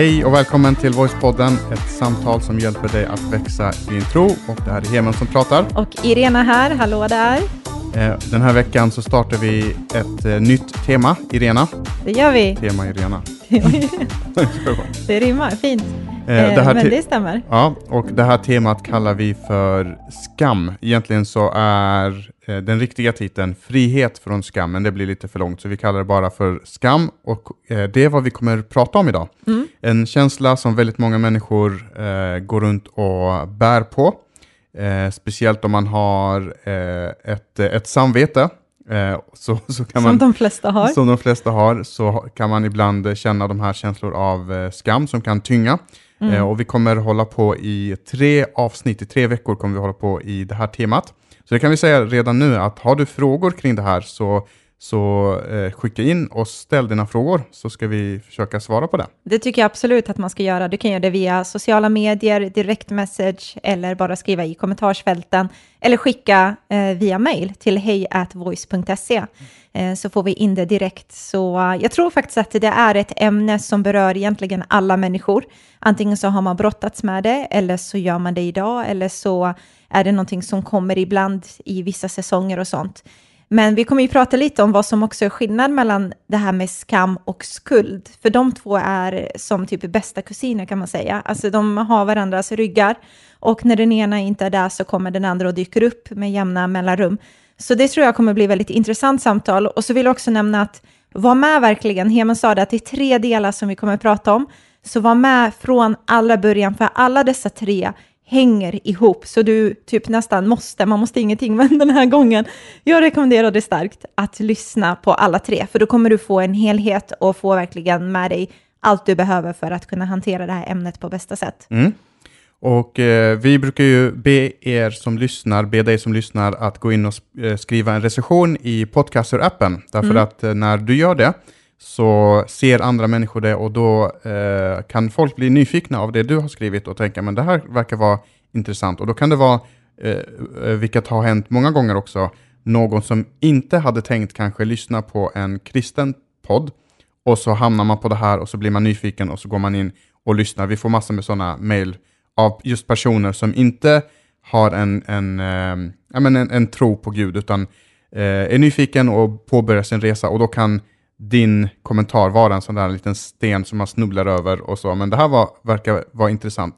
Hej och välkommen till Voicepodden, ett samtal som hjälper dig att växa i din tro. Och det här är Heman som pratar. Och Irena här, hallå där. Eh, Den här veckan så startar vi ett eh, nytt tema, Irena. Det gör vi. Tema Irena. det rimmar fint. Eh, det här men det stämmer. Ja, och det här temat kallar vi för skam. Egentligen så är den riktiga titeln frihet från skam, men det blir lite för långt, så vi kallar det bara för skam. Och eh, det är vad vi kommer prata om idag. Mm. En känsla som väldigt många människor eh, går runt och bär på. Eh, speciellt om man har eh, ett, ett samvete. Eh, så, så kan man, Som de flesta har. som de flesta har, så kan man ibland känna de här känslor av eh, skam som kan tynga. Mm. Eh, och vi kommer hålla på i tre avsnitt, i tre veckor kommer vi hålla på i det här temat. Så det kan vi säga redan nu att har du frågor kring det här så, så eh, skicka in och ställ dina frågor så ska vi försöka svara på det. Det tycker jag absolut att man ska göra. Du kan göra det via sociala medier, direct message eller bara skriva i kommentarsfälten eller skicka eh, via mail till hejatvoice.se eh, så får vi in det direkt. Så eh, jag tror faktiskt att det är ett ämne som berör egentligen alla människor. Antingen så har man brottats med det eller så gör man det idag eller så är det någonting som kommer ibland i vissa säsonger och sånt. Men vi kommer ju prata lite om vad som också är skillnad mellan det här med skam och skuld. För de två är som typ bästa kusiner kan man säga. Alltså de har varandras ryggar. Och när den ena inte är där så kommer den andra och dyker upp med jämna mellanrum. Så det tror jag kommer bli väldigt intressant samtal. Och så vill jag också nämna att var med verkligen. Heman sa det att det är tre delar som vi kommer prata om. Så var med från allra början, för alla dessa tre hänger ihop, så du typ nästan måste, man måste ingenting, men den här gången, jag rekommenderar det starkt att lyssna på alla tre, för då kommer du få en helhet och få verkligen med dig allt du behöver för att kunna hantera det här ämnet på bästa sätt. Mm. Och eh, vi brukar ju be er som lyssnar, be dig som lyssnar att gå in och eh, skriva en recension i Podcaster-appen. Därför Mm. att eh, när du gör det så ser andra människor det och då eh, kan folk bli nyfikna av det du har skrivit och tänka men det här verkar vara intressant. Och då kan det vara, eh, eh, vilket har hänt många gånger också, någon som inte hade tänkt kanske lyssna på en kristen podd och så hamnar man på det här och så blir man nyfiken och så går man in och lyssnar. Vi får massor med sådana mejl av just personer som inte har en, en, eh, en, en tro på Gud utan eh, är nyfiken och påbörjar sin resa och då kan din kommentar vara en sån där liten sten som man snubblar över och så. Men det här var, verkar vara intressant.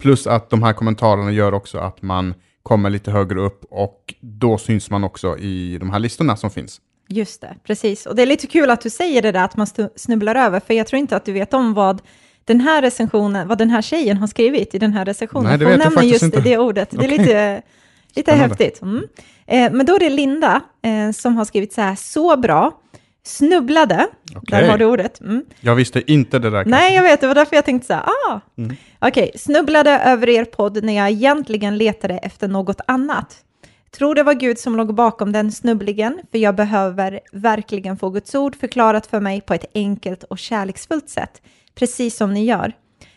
Plus att de här kommentarerna gör också att man kommer lite högre upp och då syns man också i de här listorna som finns. Just det, precis. Och det är lite kul att du säger det där att man snubblar över, för jag tror inte att du vet om vad den här recensionen, vad den här tjejen har skrivit i den här recensionen. Nej, det För hon vet jag nämner just inte. det ordet. Det är lite, lite Spännande. häftigt. Mm. Eh, men då är det Linda eh, som har skrivit så här, så bra, snubblade, Okej. där har du ordet. Mm. Jag visste inte det där. Nej, jag vet, det var därför jag tänkte så här, ah, Mm. okej, snubblade över er podd när jag egentligen letade efter något annat. Tror det var Gud som låg bakom den snubblingen, för jag behöver verkligen få Guds ord förklarat för mig på ett enkelt och kärleksfullt sätt, precis som ni gör.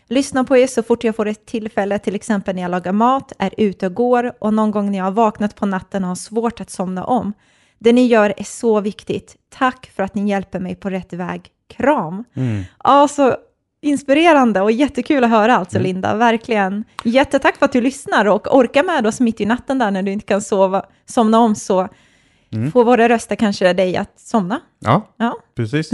Lyssna på er så fort jag får ett tillfälle, till exempel när jag lagar mat, är ute och går och någon gång när jag har vaknat på natten och har svårt att somna om. Det ni gör är så viktigt. Tack för att ni hjälper mig på rätt väg. Kram! Mm. Ja, så inspirerande och jättekul att höra alltså, Linda. Verkligen. Jättetack för att du lyssnar och orkar med oss mitt i natten där när du inte kan sova, somna om, så får våra röster kanske dig att somna. Ja, Ja, precis.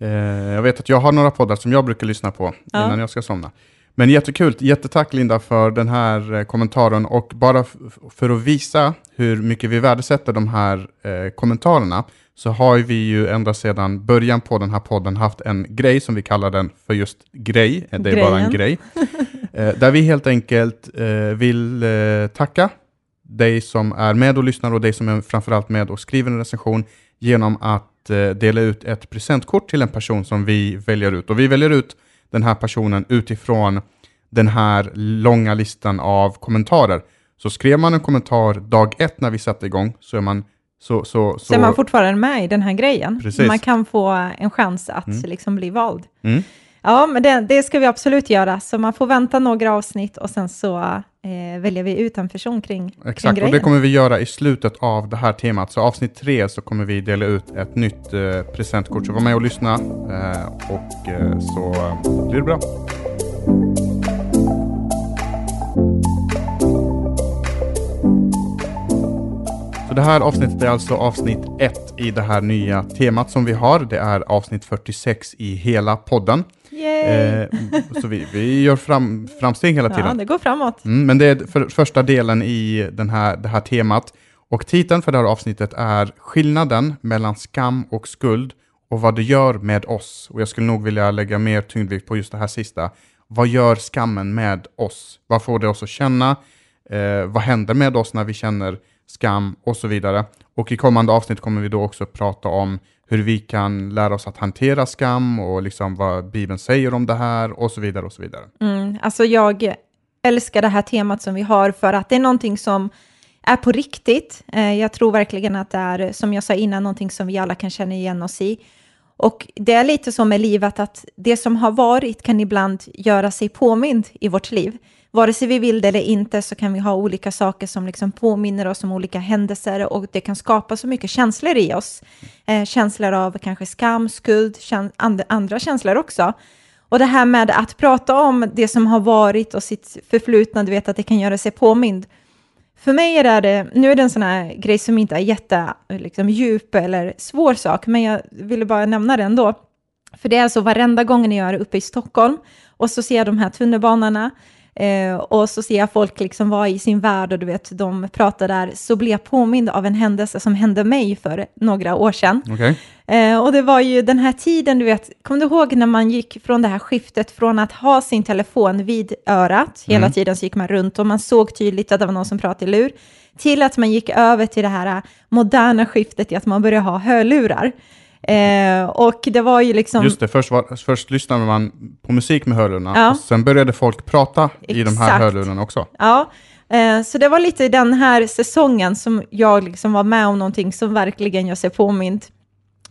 eh, jag vet att jag har några poddar som jag brukar lyssna på Ja. innan jag ska somna. Men jättekul, jättetack Linda för den här eh, kommentaren och bara för att visa hur mycket vi värdesätter de här eh, kommentarerna så har vi ju ända sedan början på den här podden haft en grej som vi kallar den för just grej, det är bara en Grejen. grej, eh, där vi helt enkelt eh, vill tacka dig som är med och lyssnar och dig som är framförallt med och skriver en recension genom att dela ut ett presentkort till en person som vi väljer ut. Och vi väljer ut den här personen utifrån den här långa listan av kommentarer. Så skrev man en kommentar dag ett när vi satte igång så är man så, så, så, så är man fortfarande med i den här grejen. Precis. Man kan få en chans att liksom bli vald. Mm. Ja, men det, det ska vi absolut göra, så man får vänta några avsnitt och sen så eh, väljer vi ut en person kring, Exakt, kring och grejen. det kommer vi göra i slutet av det här temat. Så avsnitt tre så kommer vi dela ut ett nytt eh, presentkort. Så var med och lyssna eh, och eh, så blir det bra. Så det här avsnittet är alltså avsnitt ett i det här nya temat som vi har. Det är avsnitt 46 i hela podden. Yay! Eh, så vi, vi gör fram, framsteg hela tiden. ja, det går framåt. Mm, men det är för, första delen i den här, det här temat. Och titeln för det här avsnittet är Skillnaden mellan skam och skuld och vad det gör med oss. Och jag skulle nog vilja lägga mer tyngdvikt på just det här sista. Vad gör skammen med oss? Vad får det oss att känna? Eh, vad händer med oss när vi känner skam och så vidare. Och i kommande avsnitt kommer vi då också prata om hur vi kan lära oss att hantera skam och liksom vad Bibeln säger om det här och så vidare och så vidare. Mm, alltså jag älskar det här temat som vi har för att det är någonting som är på riktigt. Eh, jag tror verkligen att det är, som jag sa innan, någonting som vi alla kan känna igen oss i. Och det är lite som med livet, att det som har varit kan ibland göra sig påmind i vårt liv. Vare sig vi vill det eller inte så kan vi ha olika saker som liksom påminner oss om olika händelser och det kan skapa så mycket känslor i oss. Eh, känslor av kanske skam, skuld, käns and andra känslor också. Och det här med att prata om det som har varit och sitt förflutna, du vet att det kan göra sig påmind. För mig är det, nu är det en sån här grej som inte är jätte liksom, djup eller svår sak, men jag ville bara nämna det ändå. För det är alltså varenda gång jag är uppe i Stockholm och så ser jag de här tunnelbanorna eh, och så ser jag folk liksom vara i sin värld och du vet, de pratar där, så blir jag påmind av en händelse som hände mig för några år sedan. Okej? Eh, och det var ju den här tiden, du vet, kommer du ihåg när man gick från det här skiftet från att ha sin telefon vid örat, hela Mm. tiden så gick man runt och man såg tydligt att det var någon som pratade i lur, till att man gick över till det här moderna skiftet i att man började ha hörlurar. Eh, och det var ju liksom... Just det, först, var, först lyssnade man på musik med hörlurarna Ja. och sen började folk prata i de här Exakt. hörlurarna också. Ja, eh, så det var lite den här säsongen som jag liksom var med om någonting som verkligen gör sig påmind.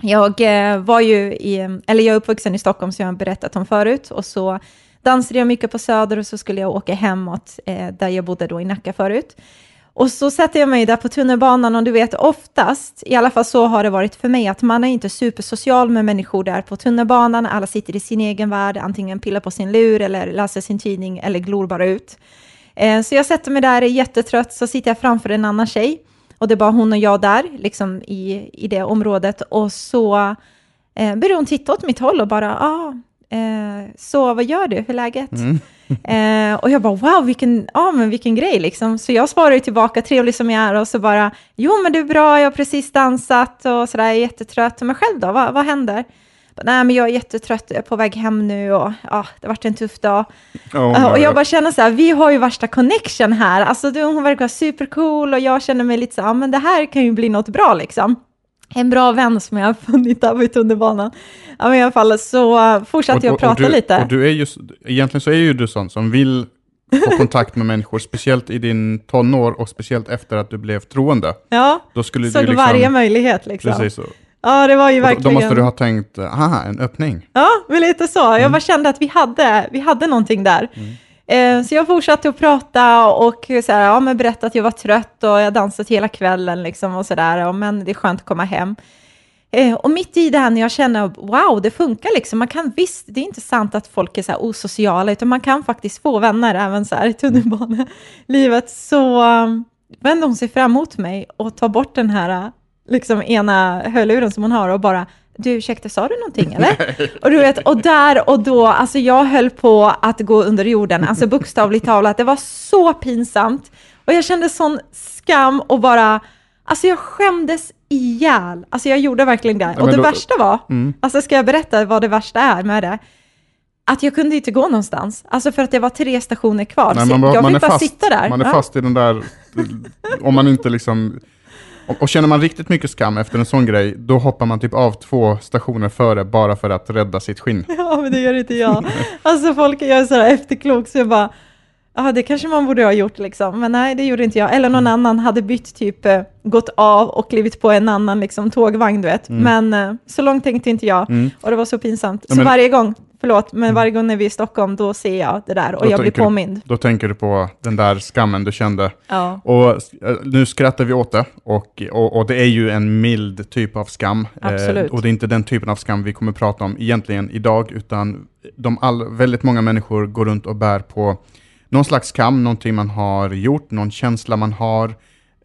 Jag eh, var ju i, eller jag är uppvuxen i Stockholm som jag har berättat om förut och så dansade jag mycket på Söder och så skulle jag åka hemåt eh, där jag bodde då i Nacka förut. Och så sätter jag mig där på tunnelbanan och du vet oftast, i alla fall så har det varit för mig, att man är inte supersocial med människor där på tunnelbanan. Alla sitter i sin egen värld, antingen pillar på sin lur eller läser sin tidning eller glor bara ut. Eh, så jag sätter mig där, är jättetrött, så sitter jag framför en annan tjej. Och det är bara hon och jag där, liksom i, i det området. Och så eh, börjar hon titta åt mitt håll och bara, ah, eh, så vad gör du, hur är läget? Mm. Eh, och jag bara, wow, vilken, ja, men vilken grej liksom. Så jag svarar ju tillbaka, trevlig som jag är, och så bara, jo men det är bra, jag har precis dansat och sådär, jag är jättetrött. Men själv då, vad, vad händer? Nej, men jag är jättetrött, jag är på väg hem nu och ja, det har varit en tuff dag. Oh, Ja, och jag bara känner så här, vi har ju värsta connection här. Alltså du, hon verkar supercool och jag känner mig lite så här, men det här kan ju bli något bra liksom. En bra vän som jag har funnit där vid tunnelbanan. Ja, men i alla fall så fortsatte jag prata du, lite. Och du är just, egentligen så är ju du sån som vill få kontakt med människor, speciellt i din tonår och speciellt efter att du blev troende. ja, Då skulle såg du liksom... varje möjlighet liksom. Precis så. Ja, det var ju Och Då, verkligen... då måste du ha tänkt, aha, en öppning. Ja, men lite så. Jag Mm. bara kände att vi hade, vi hade någonting där. Eh, Eh, så jag fortsatte att prata och så här, ja, men berätta att jag var trött och jag dansat hela kvällen liksom och sådär. där, men det är skönt att komma hem. Eh, och mitt i det här när jag känner, wow, det funkar liksom. Man kan visst, det är inte sant att folk är så här osociala, utan man kan faktiskt få vänner även så här i tunnelbanelivet. Så um, vänder vände hon sig fram mot mig och tar bort den här liksom ena hörluren som hon har och bara, du ursäkta, sa du någonting eller? och du vet, och där och då, alltså jag höll på att gå under jorden, alltså bokstavligt talat, det var så pinsamt. Och jag kände sån skam och bara, alltså jag skämdes ihjäl. Alltså jag gjorde verkligen det. och det då- värsta var, Mm. alltså ska jag berätta vad det värsta är med det? Att jag kunde inte gå någonstans, alltså för att det var tre stationer kvar. Nej, man, jag man fick bara fast, sitta där. Man är Ja. fast i den där, om man inte liksom... Och, och känner man riktigt mycket skam efter en sån grej, då hoppar man typ av två stationer före bara för att rädda sitt skinn. Ja, men det gör inte jag. Alltså folk, jag är så här efterklok, så jag bara, ja, det kanske man borde ha gjort liksom, men nej, det gjorde inte jag. Eller någon mm. annan hade bytt, typ eh, gått av och klivit på en annan liksom, tågvagn, du vet. Mm. Men eh, så långt tänkte inte jag, mm. och det var så pinsamt. Ja, så varje gång, förlåt, men mm. varje gång när vi är i Stockholm, då ser jag det där och då jag blir påmind. då tänker du på den där skammen du kände. Ja. Och eh, nu skrattar vi åt det, och, och, och, det är ju en mild typ av skam. Absolut. Eh, och det är inte den typen av skam vi kommer prata om egentligen idag, utan de all, väldigt många människor går runt och bär på någon slags skam, någonting man har gjort, någon känsla man har,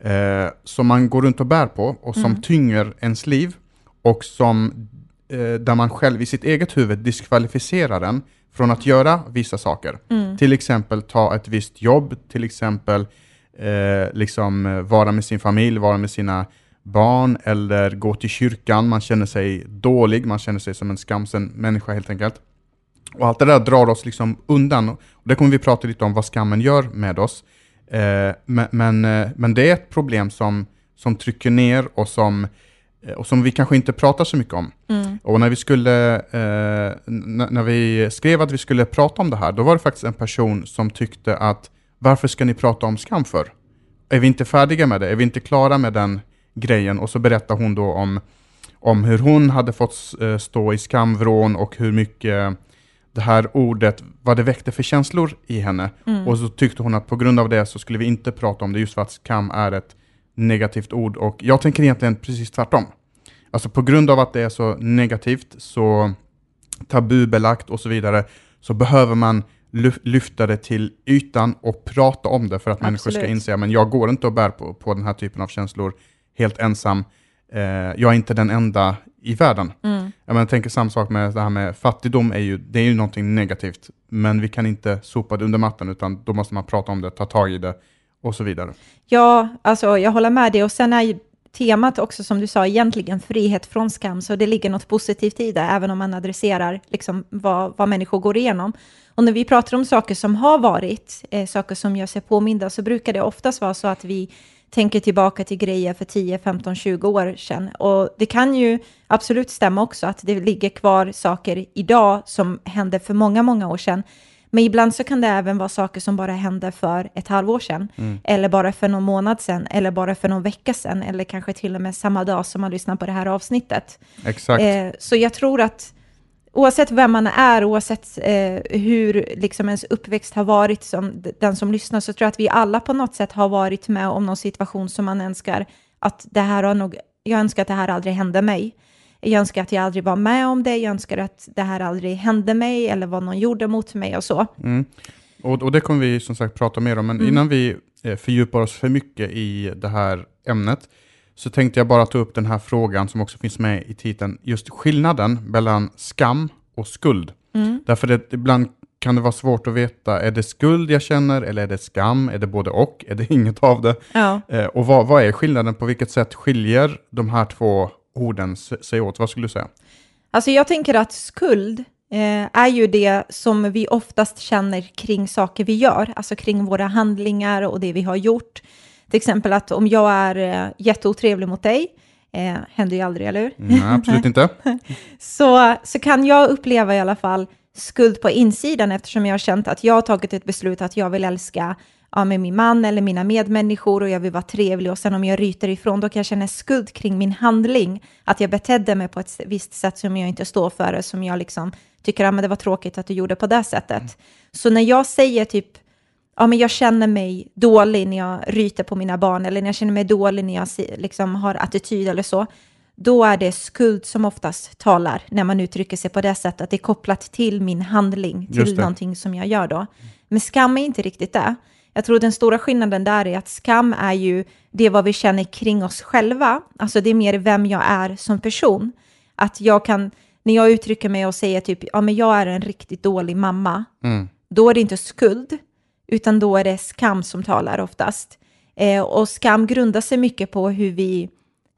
eh, som man går runt och bär på och som mm. tynger ens liv och som, eh, där man själv i sitt eget huvud diskvalificerar den från att göra vissa saker. Mm. Till exempel ta ett visst jobb, till exempel eh, liksom vara med sin familj, vara med sina barn eller gå till kyrkan. Man känner sig dålig, man känner sig som en skamsen människa helt enkelt. Och allt det där drar oss liksom undan. Och det kommer vi prata lite om vad skammen gör med oss. Eh, men, men, eh, men, det är ett problem som, som trycker ner och som, eh, och som vi kanske inte pratar så mycket om. Mm. Och när vi, skulle, eh, när vi skrev att vi skulle prata om det här, då var det faktiskt en person som tyckte att varför ska ni prata om skam för? Är vi inte färdiga med det? Är vi inte klara med den grejen? Och så berättar hon då om, om hur hon hade fått eh, stå i skamvrån och hur mycket det här ordet, vad det väckte för känslor i henne. Mm. Och så tyckte hon att på grund av det så skulle vi inte prata om det just för att skam är ett negativt ord. Och jag tänker egentligen precis tvärtom. Alltså på grund av att det är så negativt, så tabubelagt och så vidare, så behöver man lyfta det till ytan och prata om det för att Absolut. människor ska inse att jag går inte och bär på, på den här typen av känslor helt ensam. Eh, jag är inte den enda i världen. Mm. Jag, menar, jag tänker samma sak med det här med fattigdom, är ju, det är ju någonting negativt, men vi kan inte sopa det under mattan, utan då måste man prata om det, ta tag i det och så vidare. Ja, alltså jag håller med dig, och sen är temat också, som du sa, egentligen frihet från skam, så det ligger något positivt i det, även om man adresserar liksom, vad, vad människor går igenom. Och när vi pratar om saker som har varit, eh, saker som gör sig påminda, så brukar det oftast vara så att vi tänker tillbaka till grejer för 10, 15, 20 år sedan. Och det kan ju absolut stämma också att det ligger kvar saker idag som hände för många, många år sedan. Men ibland så kan det även vara saker som bara hände för ett halvår sedan, mm. eller bara för någon månad sedan, eller bara för någon vecka sedan, eller kanske till och med samma dag som man lyssnar på det här avsnittet. Exakt. Eh, så jag tror att oavsett vem man är, oavsett eh, hur liksom ens uppväxt har varit, som den som lyssnar, så tror jag att vi alla på något sätt har varit med om någon situation som man önskar att det här har nog, jag önskar att det här aldrig hände mig. Jag önskar att jag aldrig var med om det, jag önskar att det här aldrig hände mig eller vad någon gjorde mot mig och så. Mm. Och, och, det kommer vi som sagt prata mer om, men mm. innan vi eh, fördjupar oss för mycket i det här ämnet, så tänkte jag bara ta upp den här frågan som också finns med i titeln, just skillnaden mellan skam och skuld. Mm. Därför att ibland kan det vara svårt att veta, är det skuld jag känner eller är det skam? Är det både och? Är det inget av det? Ja. Eh, och vad, vad, är skillnaden? På vilket sätt skiljer de här två orden sig åt? Vad skulle du säga? Alltså jag tänker att skuld eh, är ju det som vi oftast känner kring saker vi gör, alltså kring våra handlingar och det vi har gjort. Till exempel att om jag är eh, jätteotrevlig mot dig, eh, händer ju aldrig, eller hur? Nej, absolut inte. så, så kan jag uppleva i alla fall skuld på insidan eftersom jag har känt att jag har tagit ett beslut att jag vill älska ja, med min man eller mina medmänniskor och jag vill vara trevlig och sen om jag ryter ifrån då kan jag känna skuld kring min handling, att jag betedde mig på ett visst sätt som jag inte står för, som jag liksom tycker att ja, det var tråkigt att du gjorde på det sättet. Mm. Så när jag säger typ ja, men jag känner mig dålig när jag ryter på mina barn eller när jag känner mig dålig när jag liksom, har attityd eller så, då är det skuld som oftast talar när man uttrycker sig på det sättet, att det är kopplat till min handling, till någonting som jag gör då. Men skam är inte riktigt det. Jag tror den stora skillnaden där är att skam är ju det vad vi känner kring oss själva, alltså det är mer vem jag är som person. Att jag kan, när jag uttrycker mig och säger typ, ja men jag är en riktigt dålig mamma, mm. då är det inte skuld, utan då är det skam som talar oftast. Eh, och skam grundar sig mycket på hur vi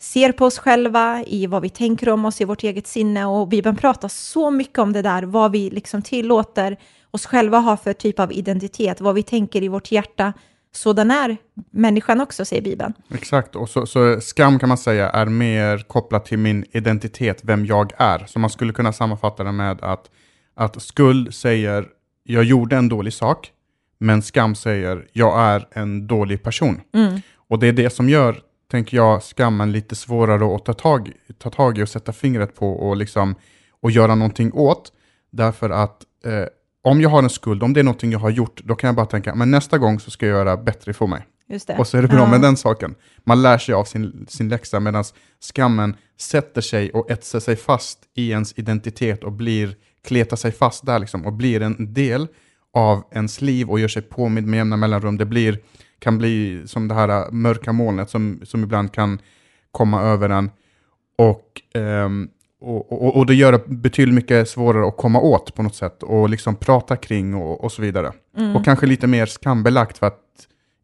ser på oss själva, i vad vi tänker om oss, i vårt eget sinne. Och Bibeln pratar så mycket om det där, vad vi liksom tillåter oss själva ha för typ av identitet, vad vi tänker i vårt hjärta. Sådan är människan också, säger Bibeln. Exakt, och så, så, skam kan man säga är mer kopplat till min identitet, vem jag är. Så man skulle kunna sammanfatta det med att, att skuld säger, jag gjorde en dålig sak, men skam säger, jag är en dålig person. Mm. Och det är det som gör, tänker jag, skammen lite svårare att ta tag, ta tag i och sätta fingret på och, liksom, och göra någonting åt. Därför att eh, om jag har en skuld, om det är någonting jag har gjort, då kan jag bara tänka, men nästa gång så ska jag göra bättre ifrån mig. Och så är det bra Ja. med den saken. Man lär sig av sin, sin läxa medan skammen sätter sig och etsar sig fast i ens identitet och blir, kletar sig fast där liksom och blir en del av ens liv och gör sig påmind med jämna mellanrum. Det blir, kan bli som det här äh, mörka molnet som, som ibland kan komma över en. Och, ehm, och, och, och det gör det betydligt mycket svårare att komma åt på något sätt och liksom prata kring och, och så vidare. Mm. Och kanske lite mer skambelagt för att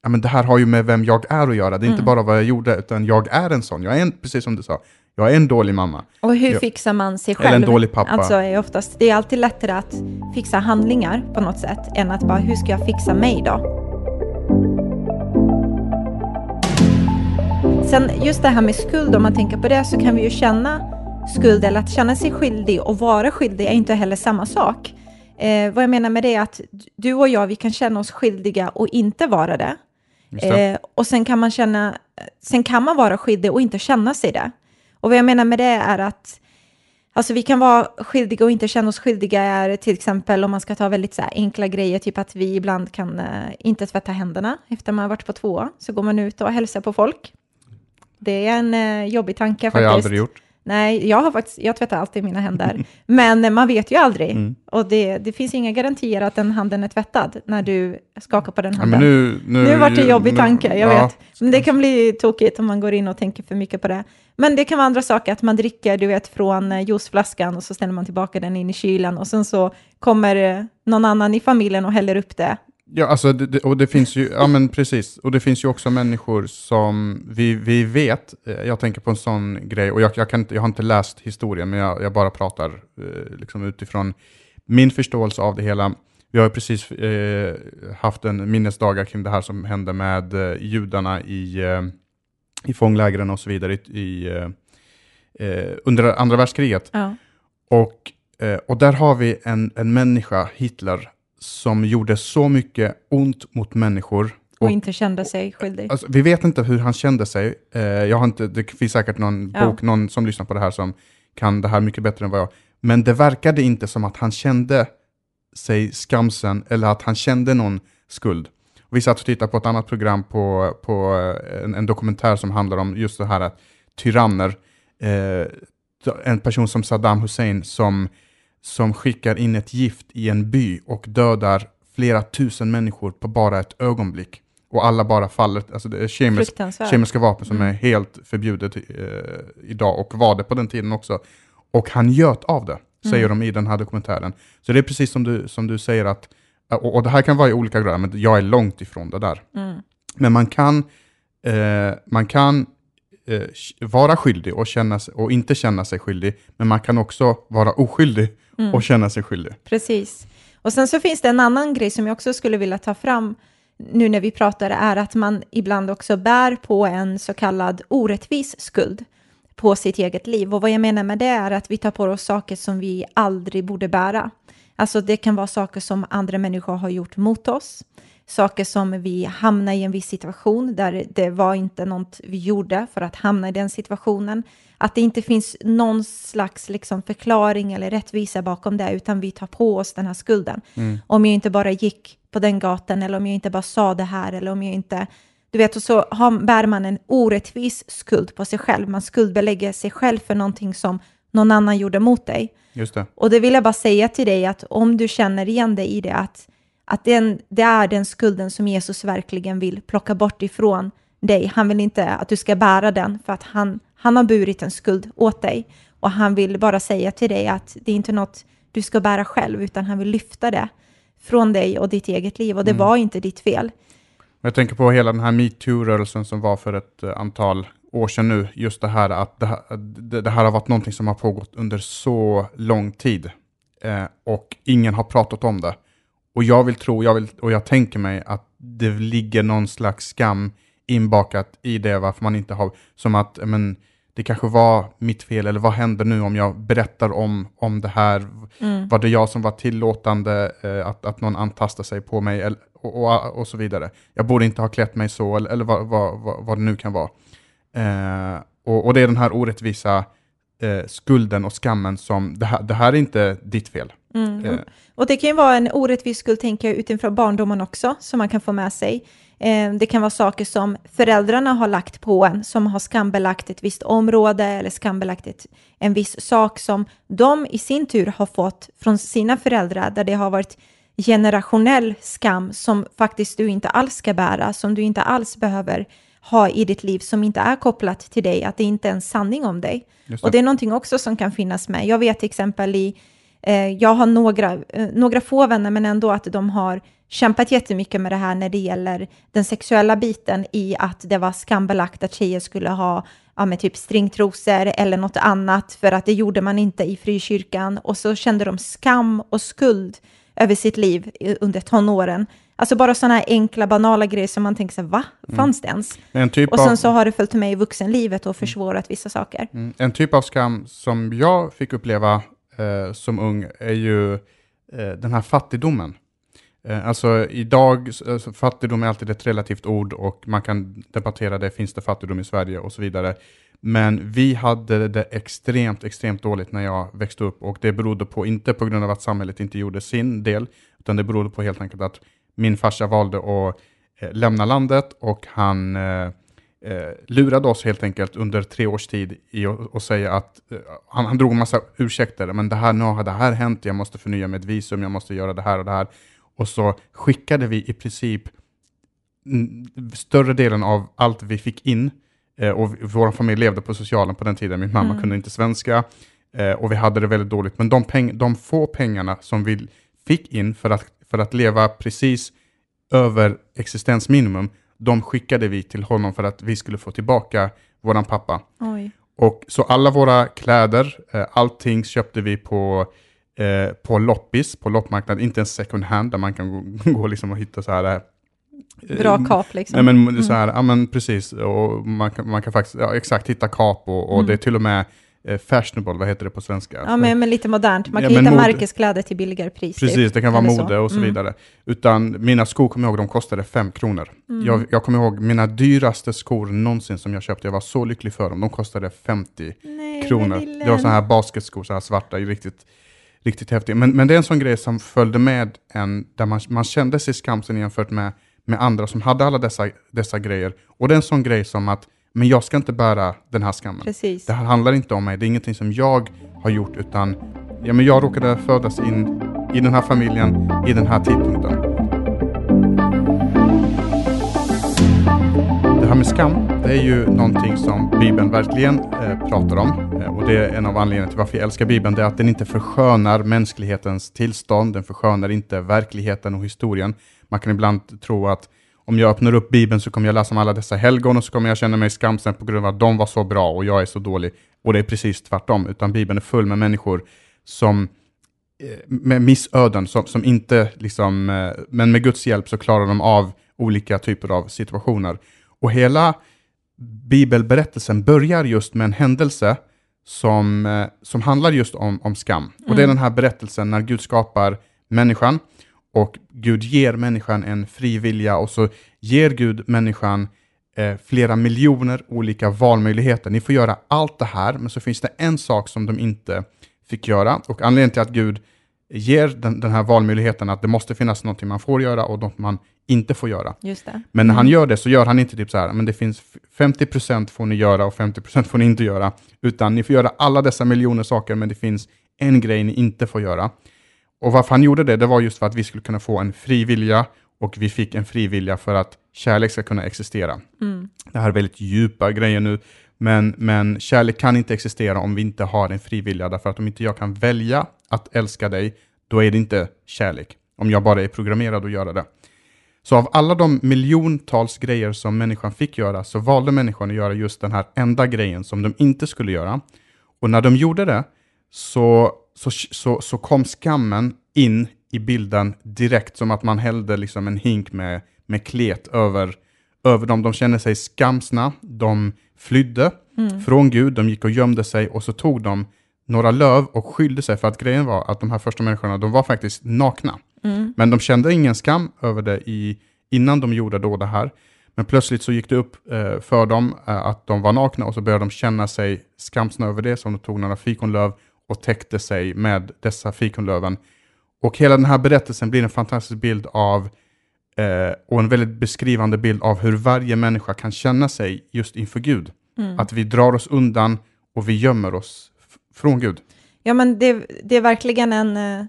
ja, men det här har ju med vem jag är att göra. Det är inte Mm. bara vad jag gjorde, utan jag är en sån. Jag är en, precis som du sa, jag är en dålig mamma. Och hur Ja. fixar man sig Eller själv? en dålig pappa. Alltså är oftast, det är alltid lättare att fixa handlingar på något sätt än att bara, hur ska jag fixa mig då? Sen just det här med skuld, om man tänker på det så kan vi ju känna skuld eller att känna sig skyldig och vara skyldig är inte heller samma sak. Eh, vad jag menar med det är att du och jag, vi kan känna oss skyldiga och inte vara det. Det. Eh, och sen kan man känna, sen kan man vara skyldig och inte känna sig det. Och vad jag menar med det är att Alltså vi kan vara skyldiga och inte känna oss skyldiga är till exempel om man ska ta väldigt så enkla grejer, typ att vi ibland kan eh, inte tvätta händerna efter man har varit på två, så går man ut och hälsar på folk. Det är en eh, jobbig tanke har faktiskt. jag aldrig gjort. Nej, jag har faktiskt, jag tvättar alltid mina händer. Men man vet ju aldrig. Mm. Och det, det finns inga garantier att den handen är tvättad när du skakar på den Ja, handen. men nu, nu, Nu vart det en jobbig tanke, jag ja, vet. Men det kan bli tokigt om man går in och tänker för mycket på det. Men det kan vara andra saker, att man dricker, du vet, från eh, juiceflaskan och så ställer man tillbaka den in i kylen och sen så kommer eh, någon annan i familjen och häller upp det. Ja, alltså, det, det- och det finns ju, ja men precis, och det finns ju också människor som vi, vi vet, eh, jag tänker på en sån grej, och jag, jag, kan inte, jag har inte läst historien, men jag, jag bara pratar eh, liksom utifrån min förståelse av det hela. Vi har ju precis eh, haft en minnesdagar kring det här som hände med eh, judarna i, eh, i fånglägren och så vidare i, i, eh, eh, under andra världskriget. Ja. Och, eh, och där har vi en, en människa, Hitler, som gjorde så mycket ont mot människor. Och Och- inte kände sig skyldig. Alltså, vi vet inte hur han kände sig. Eh, jag har inte, det finns säkert någon Ja. bok, någon som lyssnar på det här som kan det här mycket bättre än vad jag. Men det verkade inte som att han kände sig skamsen eller att han kände någon skuld. Vi satt och tittade på ett annat program på, på eh, en, en dokumentär som handlar om just det här att tyranner, eh, en person som Saddam Hussein som, som skickar in ett gift i en by och dödar flera tusen människor på bara ett ögonblick. Och alla bara faller, alltså det är Fruktansvärt. kemiska vapen som Mm. är helt förbjudet eh, idag och var det på den tiden också. Och han göt av det, säger Mm. de i den här dokumentären. Så det är precis som du, som du säger att, och, och det här kan vara i olika grader, men jag är långt ifrån det där. Mm. Men man kan, eh, man kan eh, vara skyldig och, känna, och inte känna sig skyldig, men man kan också vara oskyldig Mm. och känna sig skyldig. Precis. Och sen så finns det en annan grej som jag också skulle vilja ta fram nu när vi pratar, är att man ibland också bär på en så kallad orättvis skuld på sitt eget liv. Och vad jag menar med det är att vi tar på oss saker som vi aldrig borde bära. Alltså det kan vara saker som andra människor har gjort mot oss. Saker som vi hamnar i en viss situation där det var inte något vi gjorde för att hamna i den situationen. Att det inte finns någon slags liksom förklaring eller rättvisa bakom det, utan vi tar på oss den här skulden. Om jag inte bara gick på den gatan eller om jag inte bara sa det här eller om jag inte... Du vet, och så har, bär man en orättvis skuld på sig själv. Man skuldbelägger sig själv för någonting som någon annan gjorde mot dig. Just det. Och det vill jag bara säga till dig att om du känner igen dig i det, att, att den, det är den skulden som Jesus verkligen vill plocka bort ifrån dig. Han vill inte att du ska bära den för att han, han har burit en skuld åt dig. Och han vill bara säga till dig att det är inte något du ska bära själv, utan han vill lyfta det från dig och ditt eget liv. Och det var inte ditt fel. Jag tänker på hela den här metoo-rörelsen som var för ett eh, antal år sedan nu. Just det här att det, här- det, här har varit någonting som har pågått under så lång tid. Eh, och ingen har pratat om det. Och jag vill tro, jag vill, och jag tänker mig att det ligger någon slags skam inbakat i det, varför man inte har, som att, men, det kanske var mitt fel, eller vad händer nu om jag berättar om, om det här? Mm. Var det jag som var tillåtande eh, att, att någon antastar sig på mig eller, och, och, och så vidare? Jag borde inte ha klätt mig så, eller, eller vad, vad, vad, vad det nu kan vara. Eh, och, och det är den här orättvisa eh, skulden och skammen som, det här, det här är inte ditt fel. Mm. Eh. Och det kan ju vara en orättvis skuld, tänker jag, utifrån barndomen också, som man kan få med sig. Eh, det kan vara saker som föräldrarna har lagt på en, som har skambelagt ett visst område eller skambelagt ett, en viss sak som de i sin tur har fått från sina föräldrar, där det har varit generationell skam som faktiskt du inte alls ska bära, som du inte alls behöver ha i ditt liv, som inte är kopplat till dig, att det inte är en sanning om dig. Just Och det är någonting också som kan finnas med. Jag vet till exempel i, eh, jag har några, eh, några få vänner, men ändå att de har kämpat jättemycket med det här när det gäller den sexuella biten i att det var skambelagt att tjejer skulle ha ja, med typ stringtrosor eller något annat, för att det gjorde man inte i frikyrkan. Och så kände de skam och skuld över sitt liv i- under tonåren. Alltså bara sådana här enkla, banala grejer som man tänker sig, va? Fanns det ens? En typ Och av... sen så har det följt med i vuxenlivet och försvårat vissa saker. Mm. En typ av skam som jag fick uppleva eh, som ung är ju eh, den här fattigdomen. Eh, alltså idag, alltså, fattigdom är alltid ett relativt ord och man kan debattera det, finns det fattigdom i Sverige och så vidare. Men vi hade det extremt, extremt dåligt när jag växte upp och det berodde på, inte på grund av att samhället inte gjorde sin del, utan det berodde på helt enkelt att min farsa valde att eh, lämna landet och han eh, eh, lurade oss helt enkelt under tre års tid i att säga att eh, han, han drog en massa ursäkter, men det här, nu har det här hänt, jag måste förnya mitt visum, jag måste göra det här och det här. Och så skickade vi i princip mm, större delen av allt vi fick in, eh, och vår familj levde på socialen på den tiden, min mamma Mm. kunde inte svenska, eh, och vi hade det väldigt dåligt. Men de, peng, de få pengarna som vi fick in för att, för att leva precis över existensminimum, de skickade vi till honom för att vi skulle få tillbaka våran pappa. Oj. Och så alla våra kläder, eh, allting köpte vi på, eh, på loppis, på loppmarknad, inte en second hand där man kan gå, gå liksom och hitta så här eh, Bra kap liksom. Nej men så här, ja men precis, och man kan, man kan faktiskt, ja, exakt, hitta kap och, och Mm. det är till och med eh, fashionable, vad heter det på svenska? Ja, men, men lite modernt. Man Ja, kan men hitta mode- märkeskläder till billigare pris. Precis, typ. det kan vara Eller så. mode och så Mm. vidare. Utan mina skor kommer jag ihåg, de kostade fem kronor. Mm. Jag, jag kommer ihåg mina dyraste skor någonsin som jag köpte, jag var så lycklig för dem, de kostade 50 Nej, kronor. Det var sådana här basketskor, så här svarta, riktigt, riktigt häftiga. Men, men det är en sån grej som följde med en, där man, man kände sig skamsen jämfört med, med andra som hade alla dessa, dessa grejer. Och det är en sån grej som att, men jag ska inte bära den här skammen. Precis. Det här handlar inte om mig, det är ingenting som jag har gjort, utan ja, men jag råkade födas in i den här familjen, i den här tidpunkten. Det här med skam, det är ju någonting som Bibeln verkligen eh, pratar om. Eh, och det är en av anledningarna till varför jag älskar Bibeln, det är att den inte förskönar mänsklighetens tillstånd, den förskönar inte verkligheten och historien. Man kan ibland tro att om jag öppnar upp Bibeln så kommer jag läsa om alla dessa helgon och så kommer jag känna mig skamsen på grund av att de var så bra och jag är så dålig. Och det är precis tvärtom, utan Bibeln är full med människor som eh, med missöden, som, som inte liksom, eh, men med Guds hjälp så klarar de av olika typer av situationer. Och hela bibelberättelsen börjar just med en händelse som, eh, som handlar just om, om skam. Och det är Mm. den här berättelsen när Gud skapar människan och Gud ger människan en fri vilja och så ger Gud människan eh, flera miljoner olika valmöjligheter. Ni får göra allt det här, men så finns det en sak som de inte fick göra. Och anledningen till att Gud ger den, den här valmöjligheten att det måste finnas någonting man får göra och något man inte får göra. Just det. Men när han Mm. gör det så gör han inte typ så här, men det finns f- 50% får ni göra och 50% får ni inte göra. Utan ni får göra alla dessa miljoner saker, men det finns en grej ni inte får göra. Och varför han gjorde det, det var just för att vi skulle kunna få en fri vilja och vi fick en fri vilja för att kärlek ska kunna existera. Mm. Det här är väldigt djupa grejer nu, men, men kärlek kan inte existera om vi inte har en fri vilja, därför att om inte jag kan välja att älska dig, då är det inte kärlek. Om jag bara är programmerad att göra det. Så av alla de miljontals grejer som människan fick göra, så valde människan att göra just den här enda grejen som de inte skulle göra. Och när de gjorde det, så, så, så, så kom skammen in i bilden direkt, som att man hällde liksom en hink med, med klet över, över dem. De kände sig skamsna, de flydde Mm. från Gud, de gick och gömde sig och så tog de några löv och skyllde sig för att grejen var att de här första människorna, de var faktiskt nakna. Mm. Men de kände ingen skam över det i, innan de gjorde då det här. Men plötsligt så gick det upp eh, för dem eh, att de var nakna och så började de känna sig skamsna över det, så de tog några fikonlöv och täckte sig med dessa fikonlöven. Och hela den här berättelsen blir en fantastisk bild av eh, och en väldigt beskrivande bild av hur varje människa kan känna sig just inför Gud. Mm. Att vi drar oss undan och vi gömmer oss från Gud. Ja, men det, det är verkligen en, eh,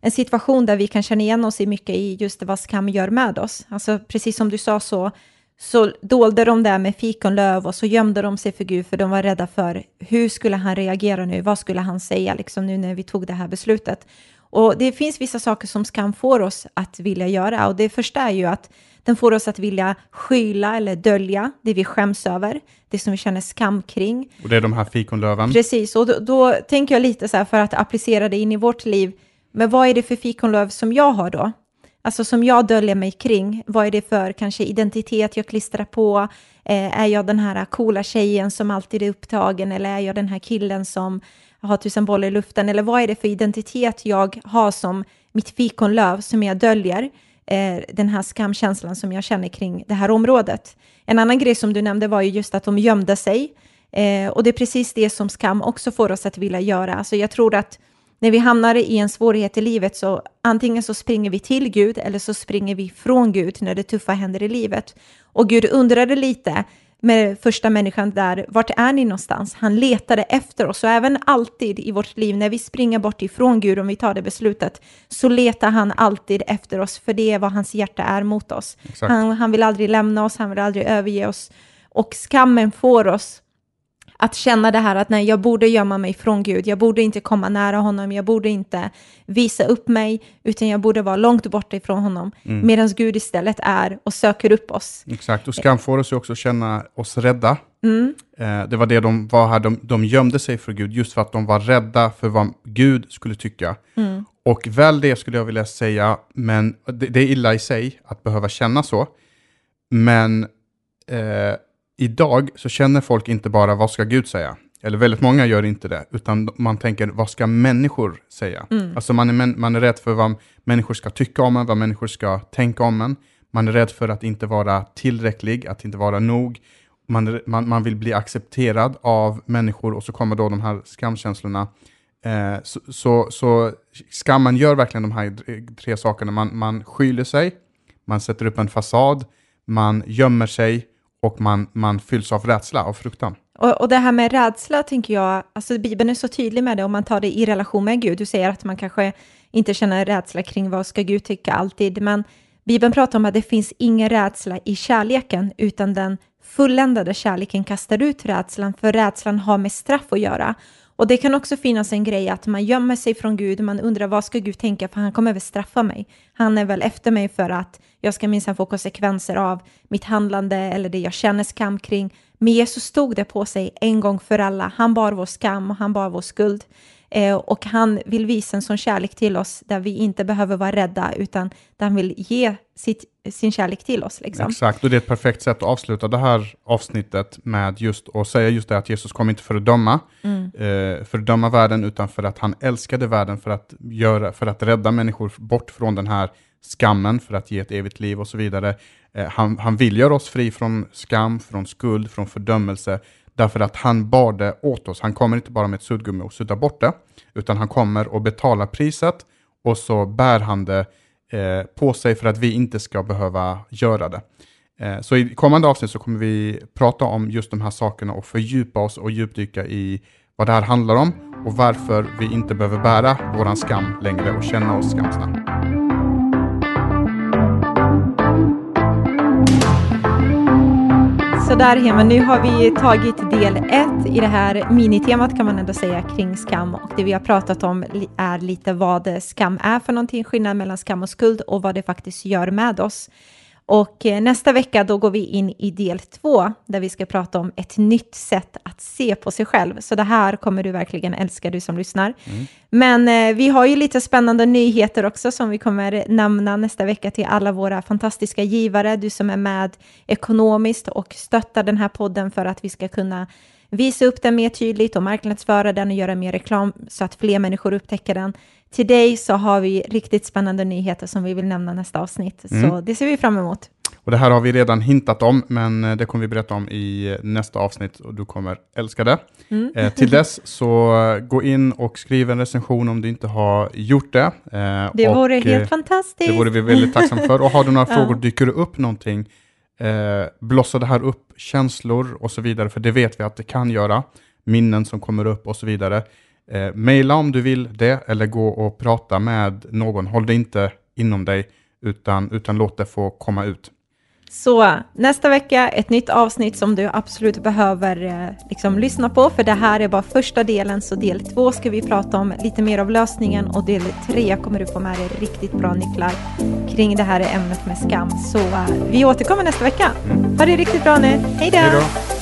en situation där vi kan känna igen oss i mycket i just vad skam gör med oss. Alltså precis som du sa så, så dolde de där med fikonlöv och så gömde de sig för Gud för de var rädda för hur skulle han reagera nu, vad skulle han säga liksom nu när vi tog det här beslutet. Och det finns vissa saker som skam får oss att vilja göra och det första är ju att den får oss att vilja skyla eller dölja det vi skäms över, det som vi känner skam kring. Och det är de här fikonlöven. Precis, och då, då tänker jag lite så här för att applicera det in i vårt liv. Men vad är det för fikonlöv som jag har då? Alltså som jag döljer mig kring. Vad är det för kanske identitet jag klistrar på? Eh, är jag den här coola tjejen som alltid är upptagen? Eller är jag den här killen som har tusen bollar i luften? Eller vad är det för identitet jag har som mitt fikonlöv som jag döljer? Eh, den här skamkänslan som jag känner kring det här området. En annan grej som du nämnde var ju just att de gömde sig. Eh, och det är precis det som skam också får oss att vilja göra. Alltså jag tror att när vi hamnar i en svårighet i livet så antingen så springer vi till Gud eller så springer vi från Gud när det tuffa händer i livet. Och Gud undrade lite med första människan där, vart är ni någonstans? Han letade efter oss och även alltid i vårt liv när vi springer bort ifrån Gud, om vi tar det beslutet, så letar han alltid efter oss, för det är vad hans hjärta är mot oss. Han, han vill aldrig lämna oss, han vill aldrig överge oss. Och skammen får oss att känna det här att nej, jag borde gömma mig från Gud, jag borde inte komma nära honom, jag borde inte visa upp mig, utan jag borde vara långt borta ifrån honom, Mm. medan Gud istället är och söker upp oss. Exakt, och skam får oss ju också känna oss rädda. Mm. Eh, det var det de var här, de, de gömde sig för Gud just för att de var rädda för vad Gud skulle tycka. Mm. Och väl det skulle jag vilja säga, men det, det är illa i sig att behöva känna så. Men eh, idag så känner folk inte bara vad ska Gud säga? Eller väldigt många gör inte det, utan man tänker vad ska människor säga? Mm. Alltså man är, man är rädd för vad människor ska tycka om en, vad människor ska tänka om en. Man är rädd för att inte vara tillräcklig, att inte vara nog. Man, man, man vill bli accepterad av människor och så kommer då de här skamkänslorna. Eh, så, så, så skammen gör verkligen de här tre sakerna. Man, man skyller sig, man sätter upp en fasad, man gömmer sig och man, man fylls av rädsla och fruktan. Och, och det här med rädsla tänker jag, alltså Bibeln är så tydlig med det om man tar det i relation med Gud. Du säger att man kanske inte känner rädsla kring vad ska Gud tycka alltid, men Bibeln pratar om att det finns ingen rädsla i kärleken, utan den fulländade kärleken kastar ut rädslan, för rädslan har med straff att göra. Och det kan också finnas en grej att man gömmer sig från Gud, man undrar vad ska Gud tänka, för han kommer väl straffa mig. Han är väl efter mig för att jag ska minsann få konsekvenser av mitt handlande eller det jag känner skam kring. Men Jesus tog det på sig en gång för alla. Han bar vår skam och han bar vår skuld. Eh, och han vill visa en sån kärlek till oss där vi inte behöver vara rädda utan där han vill ge sitt, sin kärlek till oss. Liksom. Exakt, och det är ett perfekt sätt att avsluta det här avsnittet med just att säga just det att Jesus kom inte för att döma, Mm. eh, för att döma världen, utan för att han älskade världen, för att, göra, för att rädda människor bort från den här skammen, för att ge ett evigt liv och så vidare. Eh, han, han vill göra oss fri från skam, från skuld, från fördömelse, därför att han bar det åt oss. Han kommer inte bara med ett suddgummi och suddar bort det, utan han kommer och betalar priset och så bär han det eh, på sig för att vi inte ska behöva göra det. Eh, så i kommande avsnitt så kommer vi prata om just de här sakerna och fördjupa oss och djupdyka i vad det här handlar om och varför vi inte behöver bära våran skam längre och känna oss skamsna. Sådär, Hema, nu har vi tagit del ett i det här minitemat kan man ändå säga kring skam och det vi har pratat om är lite vad skam är för någonting, skillnad mellan skam och skuld och vad det faktiskt gör med oss. Och eh, nästa vecka då går vi in i del två där vi ska prata om ett nytt sätt att se på sig själv. Så det här kommer du verkligen älska, du som lyssnar. Mm. Men eh, vi har ju lite spännande nyheter också som vi kommer nämna nästa vecka till alla våra fantastiska givare, du som är med ekonomiskt och stöttar den här podden för att vi ska kunna visa upp den mer tydligt och marknadsföra den och göra mer reklam så att fler människor upptäcker den. Till dig så har vi riktigt spännande nyheter som vi vill nämna nästa avsnitt, mm. så det ser vi fram emot. Och det här har vi redan hintat om, men eh, det kommer vi berätta om i nästa avsnitt och du kommer älska det. Mm. Eh, till dess så eh, gå in och skriv en recension om du inte har gjort det. Eh, det vore och, helt fantastiskt. Det vore vi väldigt tacksamma för. Och har du några frågor, dyker det upp någonting, eh, blossar det här upp känslor och så vidare, för det vet vi att det kan göra, minnen som kommer upp och så vidare. Eh, maila om du vill det, eller gå och prata med någon. Håll det inte inom dig, utan, utan låt det få komma ut. Så nästa vecka ett nytt avsnitt som du absolut behöver eh, liksom, lyssna på, för det här är bara första delen, så del två ska vi prata om lite mer av lösningen och del tre kommer du få med dig riktigt bra nycklar kring det här ämnet med skam. Så uh, vi återkommer nästa vecka. Ha det riktigt bra nu. Hej då!